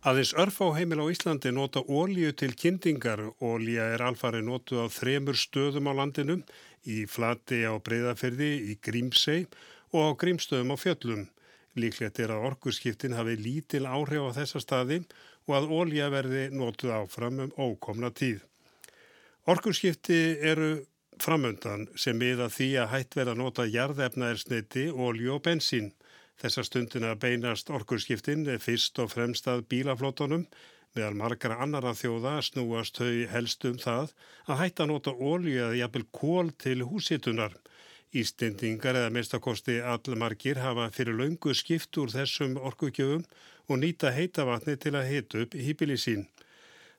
Aðeins örf á heimil á Íslandi nota ólíu til kyndingar. Ólíja er alfari notuð á þremur stöðum á landinu, í Flati á Breiðafyrði, í Grímsei og á Grímstöðum á Fjöllum. Líklegt er að orkurskiptin hafi lítil áhrif á þessa staði og að ólíja verði notuð áfram um ókomna tíð. Orkurskipti eru framöndan sem miða því að hætt verða nota jarðefnaersniti, ólíu og bensín. Þessa stundina beinast orkurskiptin fyrst og fremst að bílaflótonum meðal margara annara þjóða snúast þau helst um það að hætta að nota ólju eða jafnvel kól til húsitunar. Ístendingar eða mestakosti allmargir hafa fyrir laungu skipt úr þessum orkugjöfum og nýta heitavatni til að hita upp hýpili sín.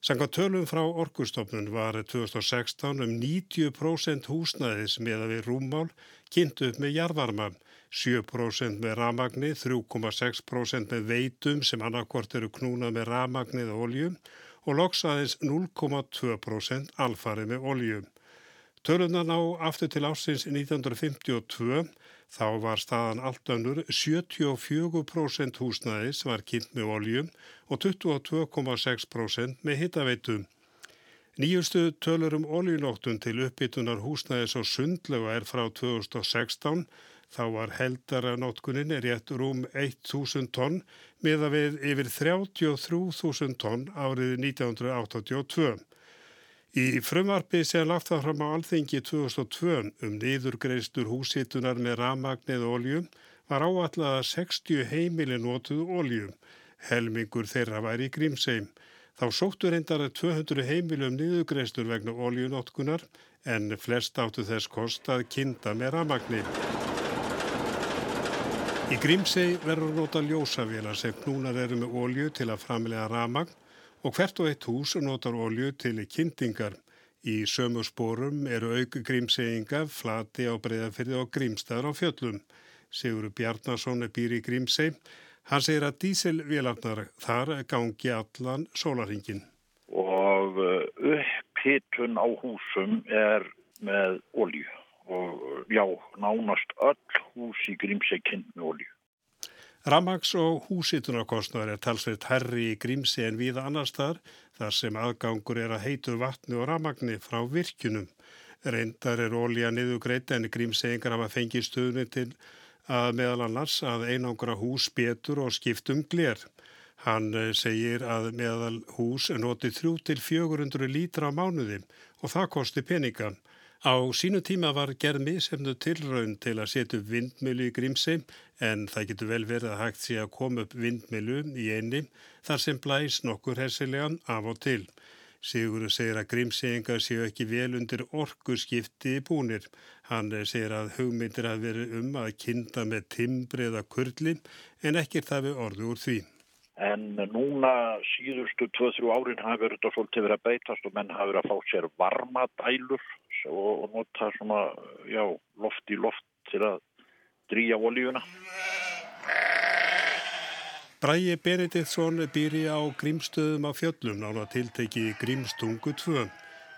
Sanga tölum frá orkustofnun var 2016 um 90% húsnæðis með að við rúmmál kynnt upp með jarðvarma 7% með ramagni, 3,6% með veitum sem annarkort eru knúnað með ramagni eða oljum og loks aðeins 0,2% alfarið með oljum. Tölunan á aftur til ásins 1952 þá var staðan allt önnur 74% húsnæðis var kynnt með oljum og 22,6% með hittaveitum. Nýjustu tölur um oljunóttun til uppbytunar húsnæðis og sundlega er frá 2016 Þá var heldara notkunin rétt rúm 1.000 tonn með að við yfir 33.000 tonn árið 1982. Í frumarpi sem lagt það fram á alþengi 2002 um niðurgreistur húsitunar með ramagnið oljum var áallega 60 heimili notuð oljum. Helmingur þeirra væri í grímseim. Þá sóttu reyndar 200 heimilum niðurgreistur vegna oljunotkunar en flest áttu þess kost að kinda með ramagnið. Í Grímsei verður nota ljósavélar sem knúnar eru með ólju til að framlega ramagn og hvert og eitt hús notar ólju til kyndingar. Í sömu spórum eru auk Grímseinga, Flati á Breiðafyrði og Grímstæður á fjöllum. Sigur Bjarnason er býr í Grímsei. Hann segir að díselvélarnar þar gangi allan sólarhingin. Og upphittun á húsum er með ólju og já, nánast öll hús í Grímsei kynnt með olju. Ramags og húsitunarkostnar er talsveit herri í Grímsi en viða annar staðar þar sem aðgangur er að heitu vatni og ramagni frá virkunum. Reyndar er ólja niðugreit en Grímseingar hafa fengið stöðni til að meðal annars að einangra hús betur og skiptum glér. Hann eh, segir að meðal hús noti 3-400 lítra á mánuði og það kosti peningan. Á sínu tíma var gerð misefnu tilraun til að setja upp vindmilu í Grímsi en það getur vel verið að hægt sé að koma upp vindmilu í einni þar sem blæs nokkur hersilegan af og til. Sigurður segir að Grímseingar séu ekki vel undir orkurskipti í búnir. Hann segir að hugmyndir hafi verið um að kinda með timbri eða kurli en það við orðu úr því. En núna síðustu 2-3 árin hafi verið þetta svolítið verið að beitast og menn hafi verið að fá sér varmadælur og, og nota svona, já, loft í loft til að drýja oljuna. Bræi Benediktsson býri á grímstöðum á fjöllum nána tilteki Grímstungu 2.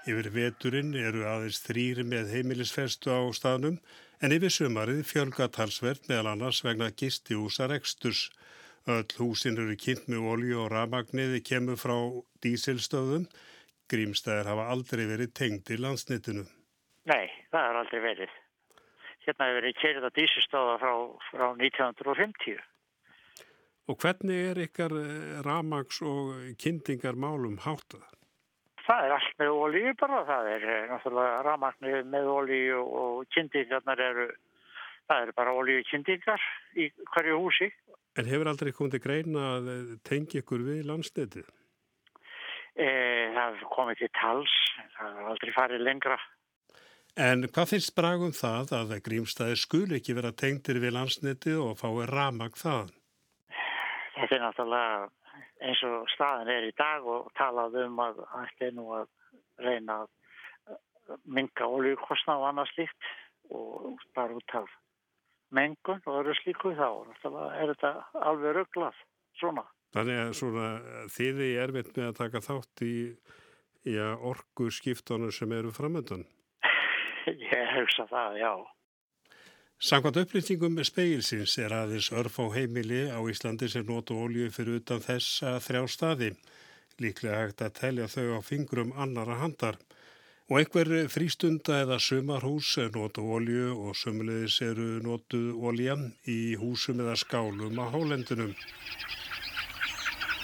Yfir veturinn eru aðeins þrýri með heimilisfestu á staðnum en yfir sumarið fjölga talsvert meðal annars vegna gistihúsar eksturs. Öll húsin eru kynnt með olju og ramagniði kemur frá dísilstöðum Grímstæðir hafa aldrei verið tengd í landsnitinu. Nei, það har aldrei verið. Hérna hefur verið kerið að dísistáða frá, frá 1950. Og hvernig er ykkar eh, ramags og kyndingar málum háttað? Það er allt með ólíu bara. Það er eh, náttúrulega ramagni með ólíu og kyndingarnar eru, það eru bara ólíu kyndingar í hverju húsi. En hefur aldrei komið til greina að tengja ykkur við landsnitið? E, það komið til tals, það er aldrei farið lengra. En hvað finnst bragum það að grímstæði skul ekki vera tengtir við landsniti og fái ramag það? Þetta er náttúrulega eins og staðin er í dag og talað um að þetta er nú að reyna að minga oljukostna og annað slíkt og bara út af mengun og öru slíku þá er þetta alveg rugglað svona. Þannig að svona þiði er erfitt með að taka þátt í, í orgu skiptunum sem eru framöndan? Ég hugsa það, já. Samkvæmt upplýstingum speilsins er aðeins örf á heimili á Íslandi sem notu ólju fyrir utan þessa þrjá staði. Líklega hægt að telja þau á fingrum annara handar. Og einhver frístunda eða sumarhús notu ólju og sumulegis eru notu ólja í húsum eða skálum á hálendunum.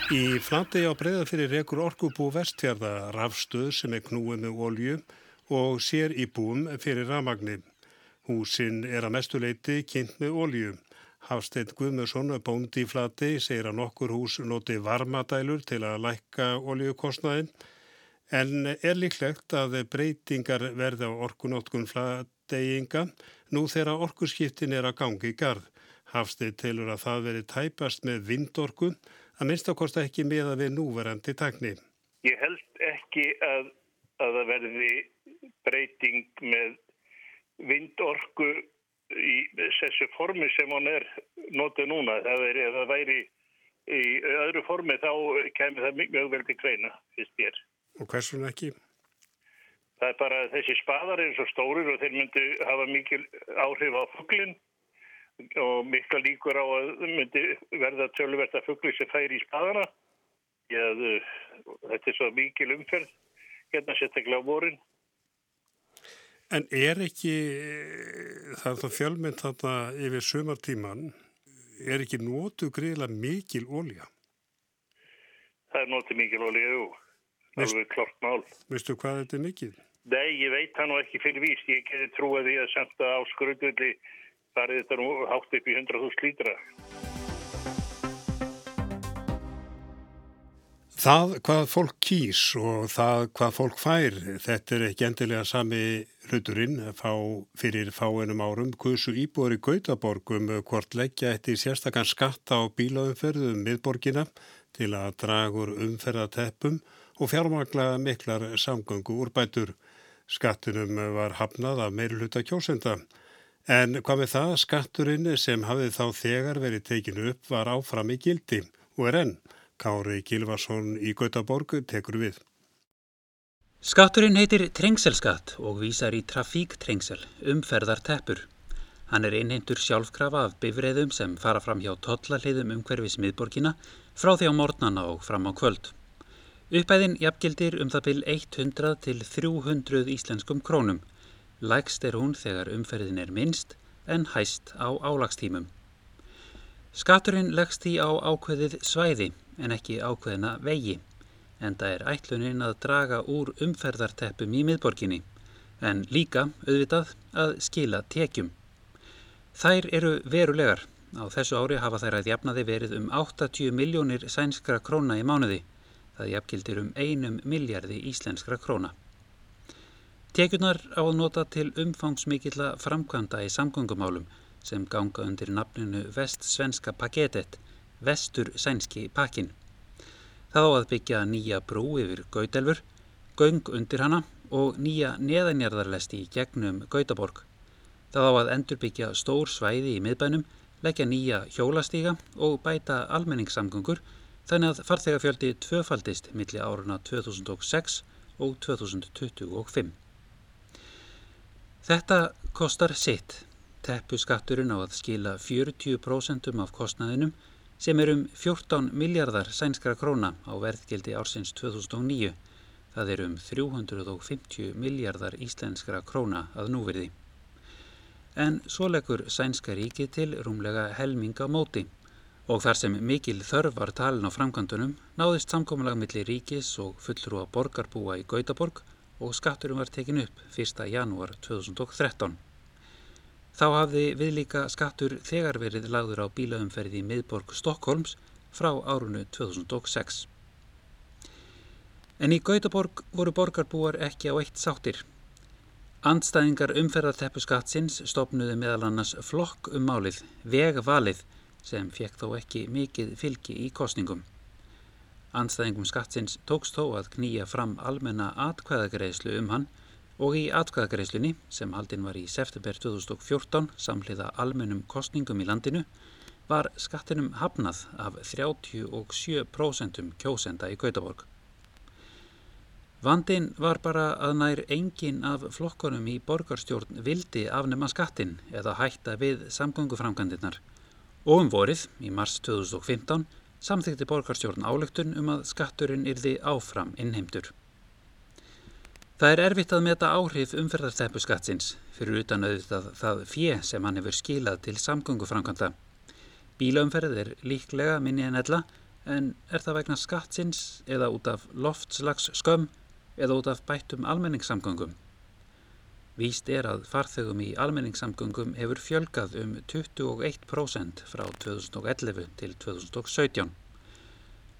Í flati á breyðafyrir rekur orkubú vestfjörða rafstöð sem er knúið með ólju og sér í búum fyrir ramagnir. Húsin er að mestuleiti kynnt með ólju. Hafsteinn Guðmjörsson, bóndi í flati, segir að nokkur hús noti varmadælur til að lækka óljukostnaðin en er líklegt að breytingar verði á orkunótkun flateyinga nú þegar orkuskiptin er að gangi í garð. Hafsteinn telur að það veri tæpast með vindorku að minnst ákosta ekki með að við núverandi takni. Ég held ekki að, að það verði breyting með vindorku í þessu formi sem hann er notið núna. Það er, ef það væri í öðru formi þá kemur það mjög vel til greina, fyrst ég er. Og hversun ekki? Það er bara þessi spadar er svo stórir og þeir myndi hafa mikil áhrif á fugglinn og mikla líkur á að myndi verða tölverta fuggli sem færi í spadana. Ég, þetta er svo mikil umferð, hérna sérstaklega á vorin. En er ekki, það er það fjölmynd þarna yfir sömartíman, er ekki nótu greiðilega mikil ólja? Það er nótu mikil ólja, jú. Það er klart mál. Veistu hvað þetta er mikil? Nei, ég veit það nú ekki fyrir víst. Ég geti trúið því að semta á skröldulli farið þetta nú hátt upp í 100.000 lítra. Það hvað fólk kýs og það hvað fólk fær, þetta er ekki endilega sami hluturinn fá, fyrir fáinum árum. Kusu íbúður í Gautaborgum hvort leggja eftir sérstakann skatta á bílaumferðum miðborgina til að dragur umferðateppum og fjármagla miklar samgöngu úrbætur. Skattunum var hafnað af meirluta kjósenda. En hvað með það, skatturinn sem hafið þá þegar verið tekinu upp var áfram í gildi og er enn. Kári Gilvarsson í Gautaborg tekur við. Skatturinn heitir trengselskatt og vísar í trafíktrengsel, umferðar teppur. Hann er einhentur sjálfkrafa af bifræðum sem fara fram hjá tollaliðum umhverfis miðborgina frá því á mornana og fram á kvöld. Uppæðin jafngildir um það byl 100 til 300 íslenskum krónum. Lægst er hún þegar umferðin er minnst en hæst á álagstímum. Skatturinn leggst því á ákveðið svæði en ekki ákveðina vegi, en það er ætluninn að draga úr umferðarteppum í miðborginni, en líka auðvitað að skila tekjum. Þær eru verulegar. Á þessu ári hafa þær að jafnaði verið um 80 miljónir sænskra króna í mánuði. Það jafngildir um einum miljardi íslenskra króna. Tekjunar á að nota til umfangsmikilla framkvæmda í samgöngumálum sem ganga undir nafninu Vest-Svenska paketet vestur sænski pakkin. Það á að byggja nýja brú yfir Gautelfur, göng undir hana og nýja neðanjarðarlesti í gegnum Gautaborg. Það á að endurbyggja stór svæði í miðbænum, leggja nýja hjólastíga og bæta almenningssamgöngur þannig að farþegafjöldi tvöfaldist millir áruna 2006 og 2025. Þetta kostar sitt. Teppu skatturinn á að skila 40% af kostnaðinum sem er um 14 miljardar sænskra króna á verðgildi ársins 2009. Það er um 350 miljardar íslenskra króna að núverði. En svo leggur sænska ríki til rúmlega helminga móti og þar sem mikil þörf var talin á framkvæmdunum náðist samkominlag millir ríkis og fullrúa borgarbúa í Gautaborg og skatturum var tekin upp 1. janúar 2013. Þá hafði viðlíka skattur þegar verið lagður á bílaumferði í miðborg Stokkólms frá árunu 2006. En í Gautaborg voru borgarbúar ekki á eitt sáttir. Andstæðingar umferðarteppu skattsins stopnuði meðal annars flokk um málið, vegvalið, sem fekk þó ekki mikið fylgi í kostningum. Andstæðingum skattsins tókst þó að knýja fram almenna atkvæðagreislu um hann og í atkvæðagreislunni sem haldinn var í september 2014 samhliða almennum kostningum í landinu var skattinum hafnað af 37% kjósenda í Gautaborg. Vandin var bara að nær engin af flokkonum í borgarstjórn vildi afnema skattin eða hætta við samgönguframkvæmdirnar og um vorið í mars 2015 samþykti borgarstjórn álöktun um að skatturinn yrði áfram innheimtur. Það er erfitt að meta áhrif umferðarsteppu skattsins fyrir utan auðvitað það fjö sem hann hefur skilað til samgönguframkvæmda. Bílaumferð er líklega minni en ella en er það vegna skattsins eða út af loftslags skömm eða út af bættum almenningssamgöngum. Víst er að farþegum í almenningssamgöngum hefur fjölgað um 21% frá 2011 til 2017.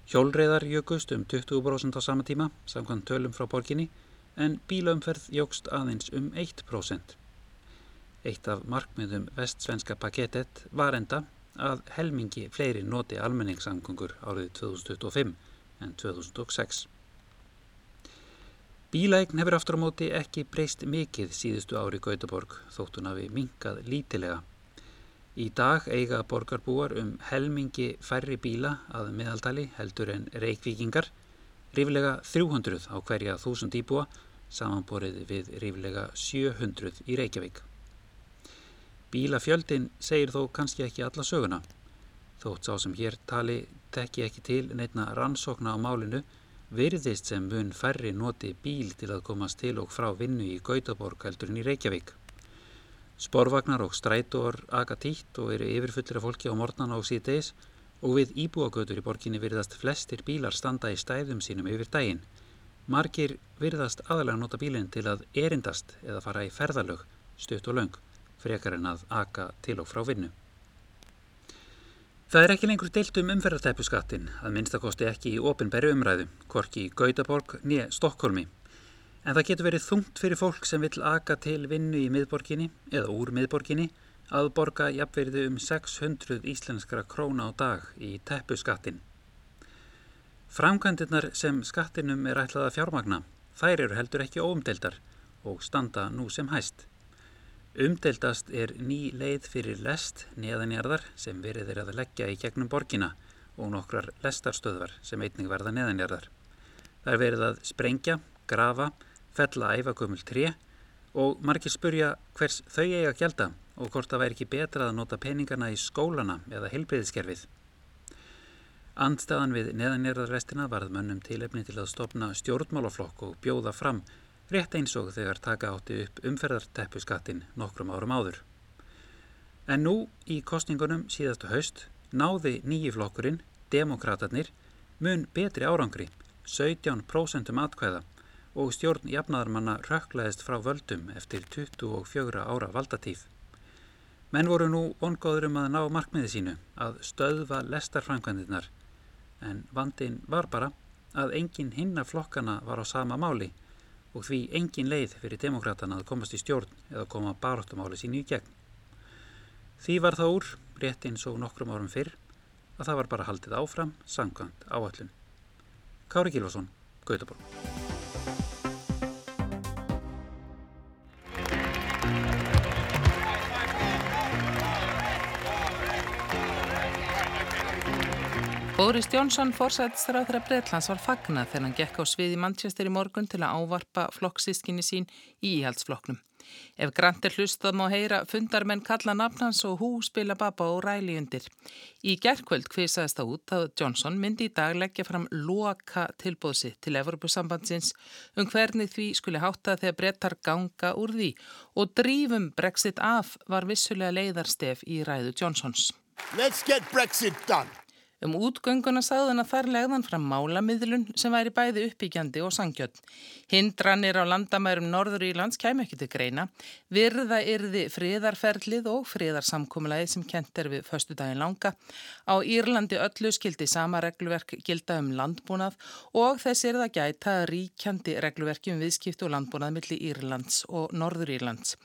Hjólreiðar jökust um 20% á sama tíma, samkvæmt tölum frá borginni, en bílaumferð jógst aðeins um 1%. Eitt af markmiðum vestsvenska pakettet var enda að helmingi fleiri noti almenningssamgöngur árið 2025 en 2006. Bílaegn hefur aftur á móti ekki breyst mikið síðustu ári Gautaborg þótt hún hafi minkað lítilega. Í dag eiga borgarbúar um helmingi færri bíla að meðaldali heldur en reikvíkingar, ríflega 300 á hverja þúsund íbúa samanborið við ríflega 700 í Reykjavík. Bílafjöldin segir þó kannski ekki alla söguna. Þótt sá sem hér tali tekki ekki til neitna rannsókna á málinu virðist sem mun færri noti bíl til að komast til og frá vinnu í Gautaborg heldurinn í Reykjavík. Sporvagnar og strætóar aga títt og eru yfirfullir af fólki á mornana og síðdeis og við íbúagötur í borginni virðast flestir bílar standa í stæðum sínum yfir daginn. Margir virðast aðalega nota bílinn til að erindast eða fara í ferðalög, stutt og laung, frekar en að aga til og frá vinnu. Það er ekki lengur deilt um umferðartæpuskattin, að minnstakosti ekki í ofinberri umræðu, korki í Gautaborg nýja Stokkólmi. En það getur verið þungt fyrir fólk sem vil aka til vinnu í miðborginni eða úr miðborginni að borga jafnverði um 600 íslenskra króna á dag í tæpuskattin. Framkvæmdirnar sem skattinum er ætlað að fjármagna, þær eru heldur ekki óumdeldar og standa nú sem hæst. Umdeldast er ný leið fyrir lest neðanjarðar sem verið er að leggja í gegnum borgina og nokkrar lestarstöðvar sem einning verða neðanjarðar. Það er verið að sprengja, grafa, fella æfakumul 3 og margir spurja hvers þau eiga að gjelda og hvort það væri ekki betra að nota peningarna í skólana eða heilbreyðiskerfið. Andstæðan við neðanjarðarrestina varð mönnum tilefni til að stopna stjórnmálaflokk og bjóða fram rétt eins og þegar taka átti upp umferðarteppuskattin nokkrum árum áður. En nú í kostningunum síðastu haust náði nýjiflokkurinn, demokraterni, mun betri árangri, 17% atkvæða og stjórn jafnaðarmanna rökklaðist frá völdum eftir 24 ára valdatíð. Menn voru nú ongóður um að ná markmiði sínu að stöðva lestarfrænkvæmdirnar en vandin var bara að engin hinna flokkana var á sama máli og því engin leið fyrir demokratana að komast í stjórn eða koma baróttumáli sín í gegn. Því var það úr, rétt eins og nokkrum árum fyrr, að það var bara haldið áfram, sangkvæmt áallun. Kári Gilvason, Gautaborg. Boris Johnson fórsættisráð þegar Breitlands var fagnað þegar hann gekk á svið í Manchester í morgun til að ávarpa flokksískinni sín í íhaldsflokknum. Ef Grant er hlustað má heyra fundarmenn kalla nafnans og hú spila baba og ræli undir. Í gerðkvöld kvisaðist það út að Johnson myndi í dag leggja fram loka tilbóðsi til Evropasambandsins um hvernig því skuli hátta þegar brettar ganga úr því og drífum Brexit af var vissulega leiðarstef í ræðu Johnsons. Let's get Brexit done. Um útgönguna sagðan að þar legðan fram málamiðlun sem væri bæði uppbyggjandi og sangjöld. Hindranir á landamærum Norður Ílands kæm ekki til greina. Virða yrði friðarferlið og friðarsamkúmulagi sem kent er við förstu daginn langa. Á Írlandi öllu skildi sama regluverk gilda um landbúnað og þess er það gæta ríkjandi regluverki um viðskiptu og landbúnað millir Írlands og Norður Írlands.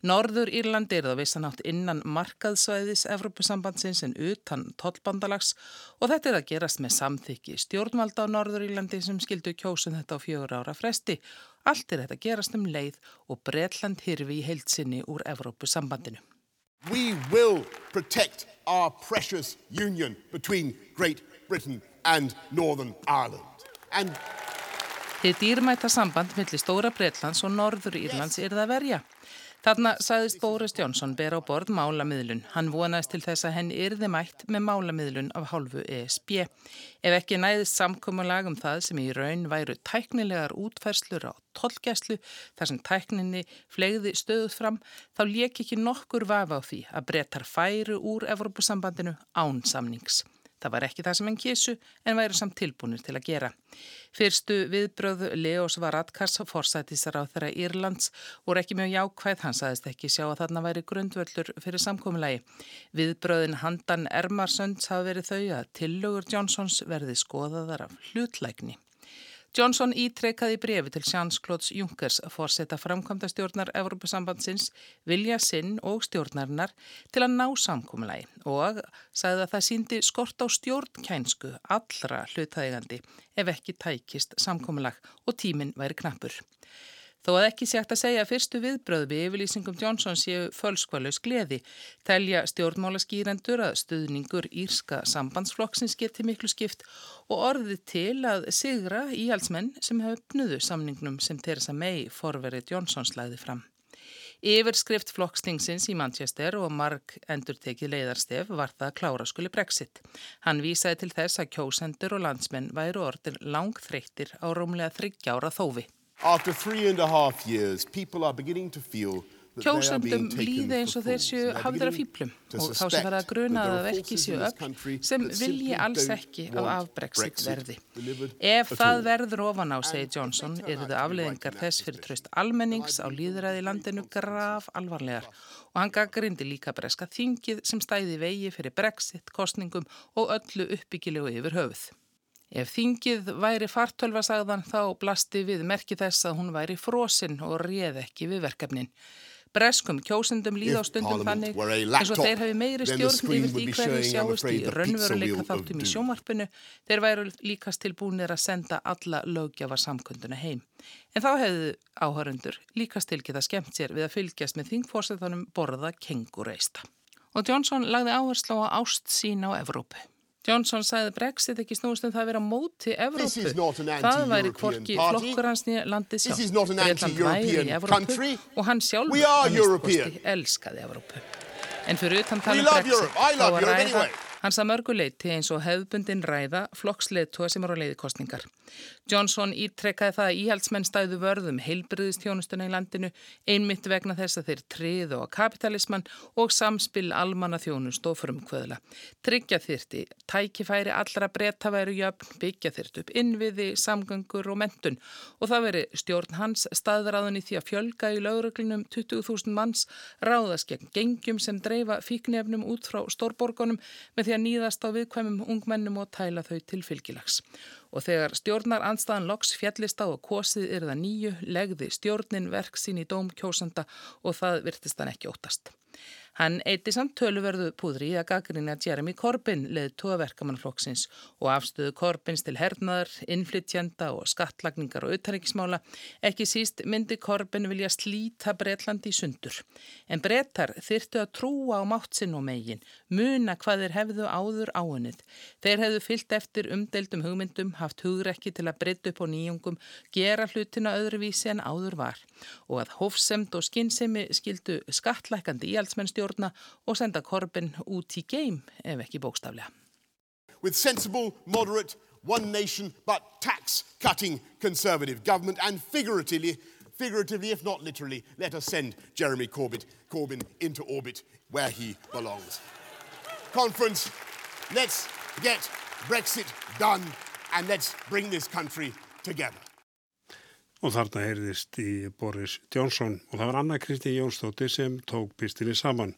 Norður Írlandi er það vissanátt innan markaðsvæðis Evropasambandsins en utan tollbandalags og þetta er að gerast með samþykki stjórnvalda á Norður Írlandi sem skildu kjósun þetta á fjögur ára fresti. Allt er þetta gerast um leið og Breitland hirfi í heilsinni úr Evropasambandinu. We will protect our precious union between Great Britain and Northern Ireland. And Þið dýrmæta samband millir Stóra Breitlands og Norður Írlands er það verja. Þarna sagðist Boris Johnson ber á borð málamiðlun. Hann vonaðist til þess að henn yrði mætt með málamiðlun af hálfu ESB. Ef ekki næðist samkómulag um það sem í raun væru tæknilegar útferslur á tollgæslu þar sem tækninni flegði stöðuð fram, þá lék ekki nokkur vafa á því að brettar færu úr Evropasambandinu án samnings. Það var ekki það sem hann kísu en væri samt tilbúinir til að gera. Fyrstu viðbröð Leos Varadkars forsættisar á þeirra Írlands voru ekki mjög jákvæð, hann saðist ekki sjá að þarna væri grundvöldur fyrir samkominlagi. Viðbröðin handan Ermarsönds hafa verið þau að tillögur Johnsons verði skoðaðar af hlutlækni. Johnson ítrekkaði brefi til Sjans-Klóts Junkers að fórseta framkvæmda stjórnar Evropasambandsins vilja sinn og stjórnarinnar til að ná samkúmulagi og sagði að það síndi skort á stjórnkænsku allra hlutægandi ef ekki tækist samkúmulag og tíminn væri knappur. Þó að ekki sé hægt að segja að fyrstu viðbröð við yfirlýsingum Johnson séu fölskvalus gleði, telja stjórnmála skýrendur að stuðningur írska sambandsflokksins geti miklu skipt og orði til að sigra íhalsmenn sem höfnuðu samningnum sem Theresa May forverið Johnson slæði fram. Yfirskrift flokkstingsins í Manchester og marg endur tekið leiðarstef var það að klára skuli brexit. Hann vísaði til þess að kjósendur og landsmenn væru orðin langþreyttir á rómlega þryggjára þófi. After three and a half years, people are beginning to feel Kjósendum líði eins og þeir séu hafðir af fýblum og þá sem verða að gruna að verki séu öll sem vilji alls ekki af afbrexit verði. Ef það verður ofan á, segir Johnson, eru þau afleðingar þess fyrir tröst almennings á líðræði landinu graf alvarlegar og hann gaggrindi líka breska þingið sem stæði vegi fyrir brexit, kostningum og öllu uppbyggilegu yfir höfuð. Ef þingið væri fartölvasagðan þá blasti við merki þess að hún væri frosinn og réð ekki við verkefnin. Breskum kjósendum líða á stundum þannig eins og þeir hafi meiri stjórn yfir því hverju sjáist í raunveruleika þáttum í sjómarpinu þeir væru líkast tilbúinir að senda alla lögjafar samkunduna heim. En þá hefðu áhörundur líkast til geta skemmt sér við að fylgjast með þingfórsetunum borða kengureista. Og Johnson lagði áherslu á ást sín á Evrópu. Johnson sagði Brexit ekki snúst en um það að vera móti Evrópu. Það væri kvorki flokkur hans nýja landið sjálf. Breitland væri í Evrópu og hann sjálfur að mistposti elskaði Evrópu. En fyrir utan tala um Brexit þá að ræða hans að mörguleiti eins og hefðbundin ræða flokksleitua sem eru á leiðikostningar. Johnson ítrekkaði það að íhaldsmenn stæðu vörðum heilbriðistjónustuna í landinu einmitt vegna þess að þeir triðu á kapitalismann og samspil almanna þjónust og frumkvöðla. Tryggja þyrti, tækifæri allra breyta væru jöfn, byggja þyrt upp innviði, samgöngur og mentun og það veri stjórn hans staðraðun í því að fjölga í lauruglunum 20.000 manns ráðast gegn gengjum sem dreifa fíknefnum út frá stórborgunum með því að nýðast á viðkvæmum ungmennum og tæla þau til fylgilags og þegar stjórnar anstaðan loks fjallist á og kosið er það nýju, legði stjórnin verk sín í dóm kjósanda og það virtist hann ekki óttast. Hann eitti samt töluverðu púðri í að gaggrina Jeremy Corbyn leði tóaverkamannflokksins og afstöðu Corbyns til hernaðar, innflytjanda og skattlagningar og auðtaríkismála. Ekki síst myndi Corbyn vilja slíta Breitlandi í sundur. En brettar þyrtu að trúa á máttsinn og megin, muna hvað þeir hefðu áður áunnið. Þeir hefðu fyllt eftir umdeildum hugmyndum, haft hugrekki til að breytta upp á nýjungum, gera hlutina öðruvísi en áður var og að hófsemd og skinnsemi skildu skattlækandi íhaldsmennstjórn stjórna og senda út í geim ef ekki bókstaflega. With sensible, moderate, one nation but tax-cutting conservative government and figuratively, figuratively if not literally, let us send Jeremy Corbyn, Corbyn into orbit where he belongs. Conference, let's get Brexit done and let's bring this country together. Og þarna heyrðist í Boris Johnson og það var Anna Kristi Jónsdóttir sem tók pistinni saman.